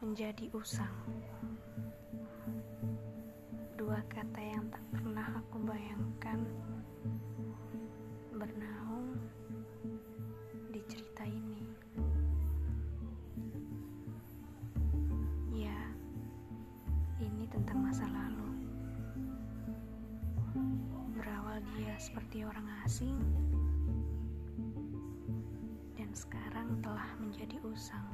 menjadi usang. Dua kata yang tak pernah aku bayangkan bernaung di cerita ini. Ya, ini tentang masa lalu. Berawal dia seperti orang asing sekarang telah menjadi usang.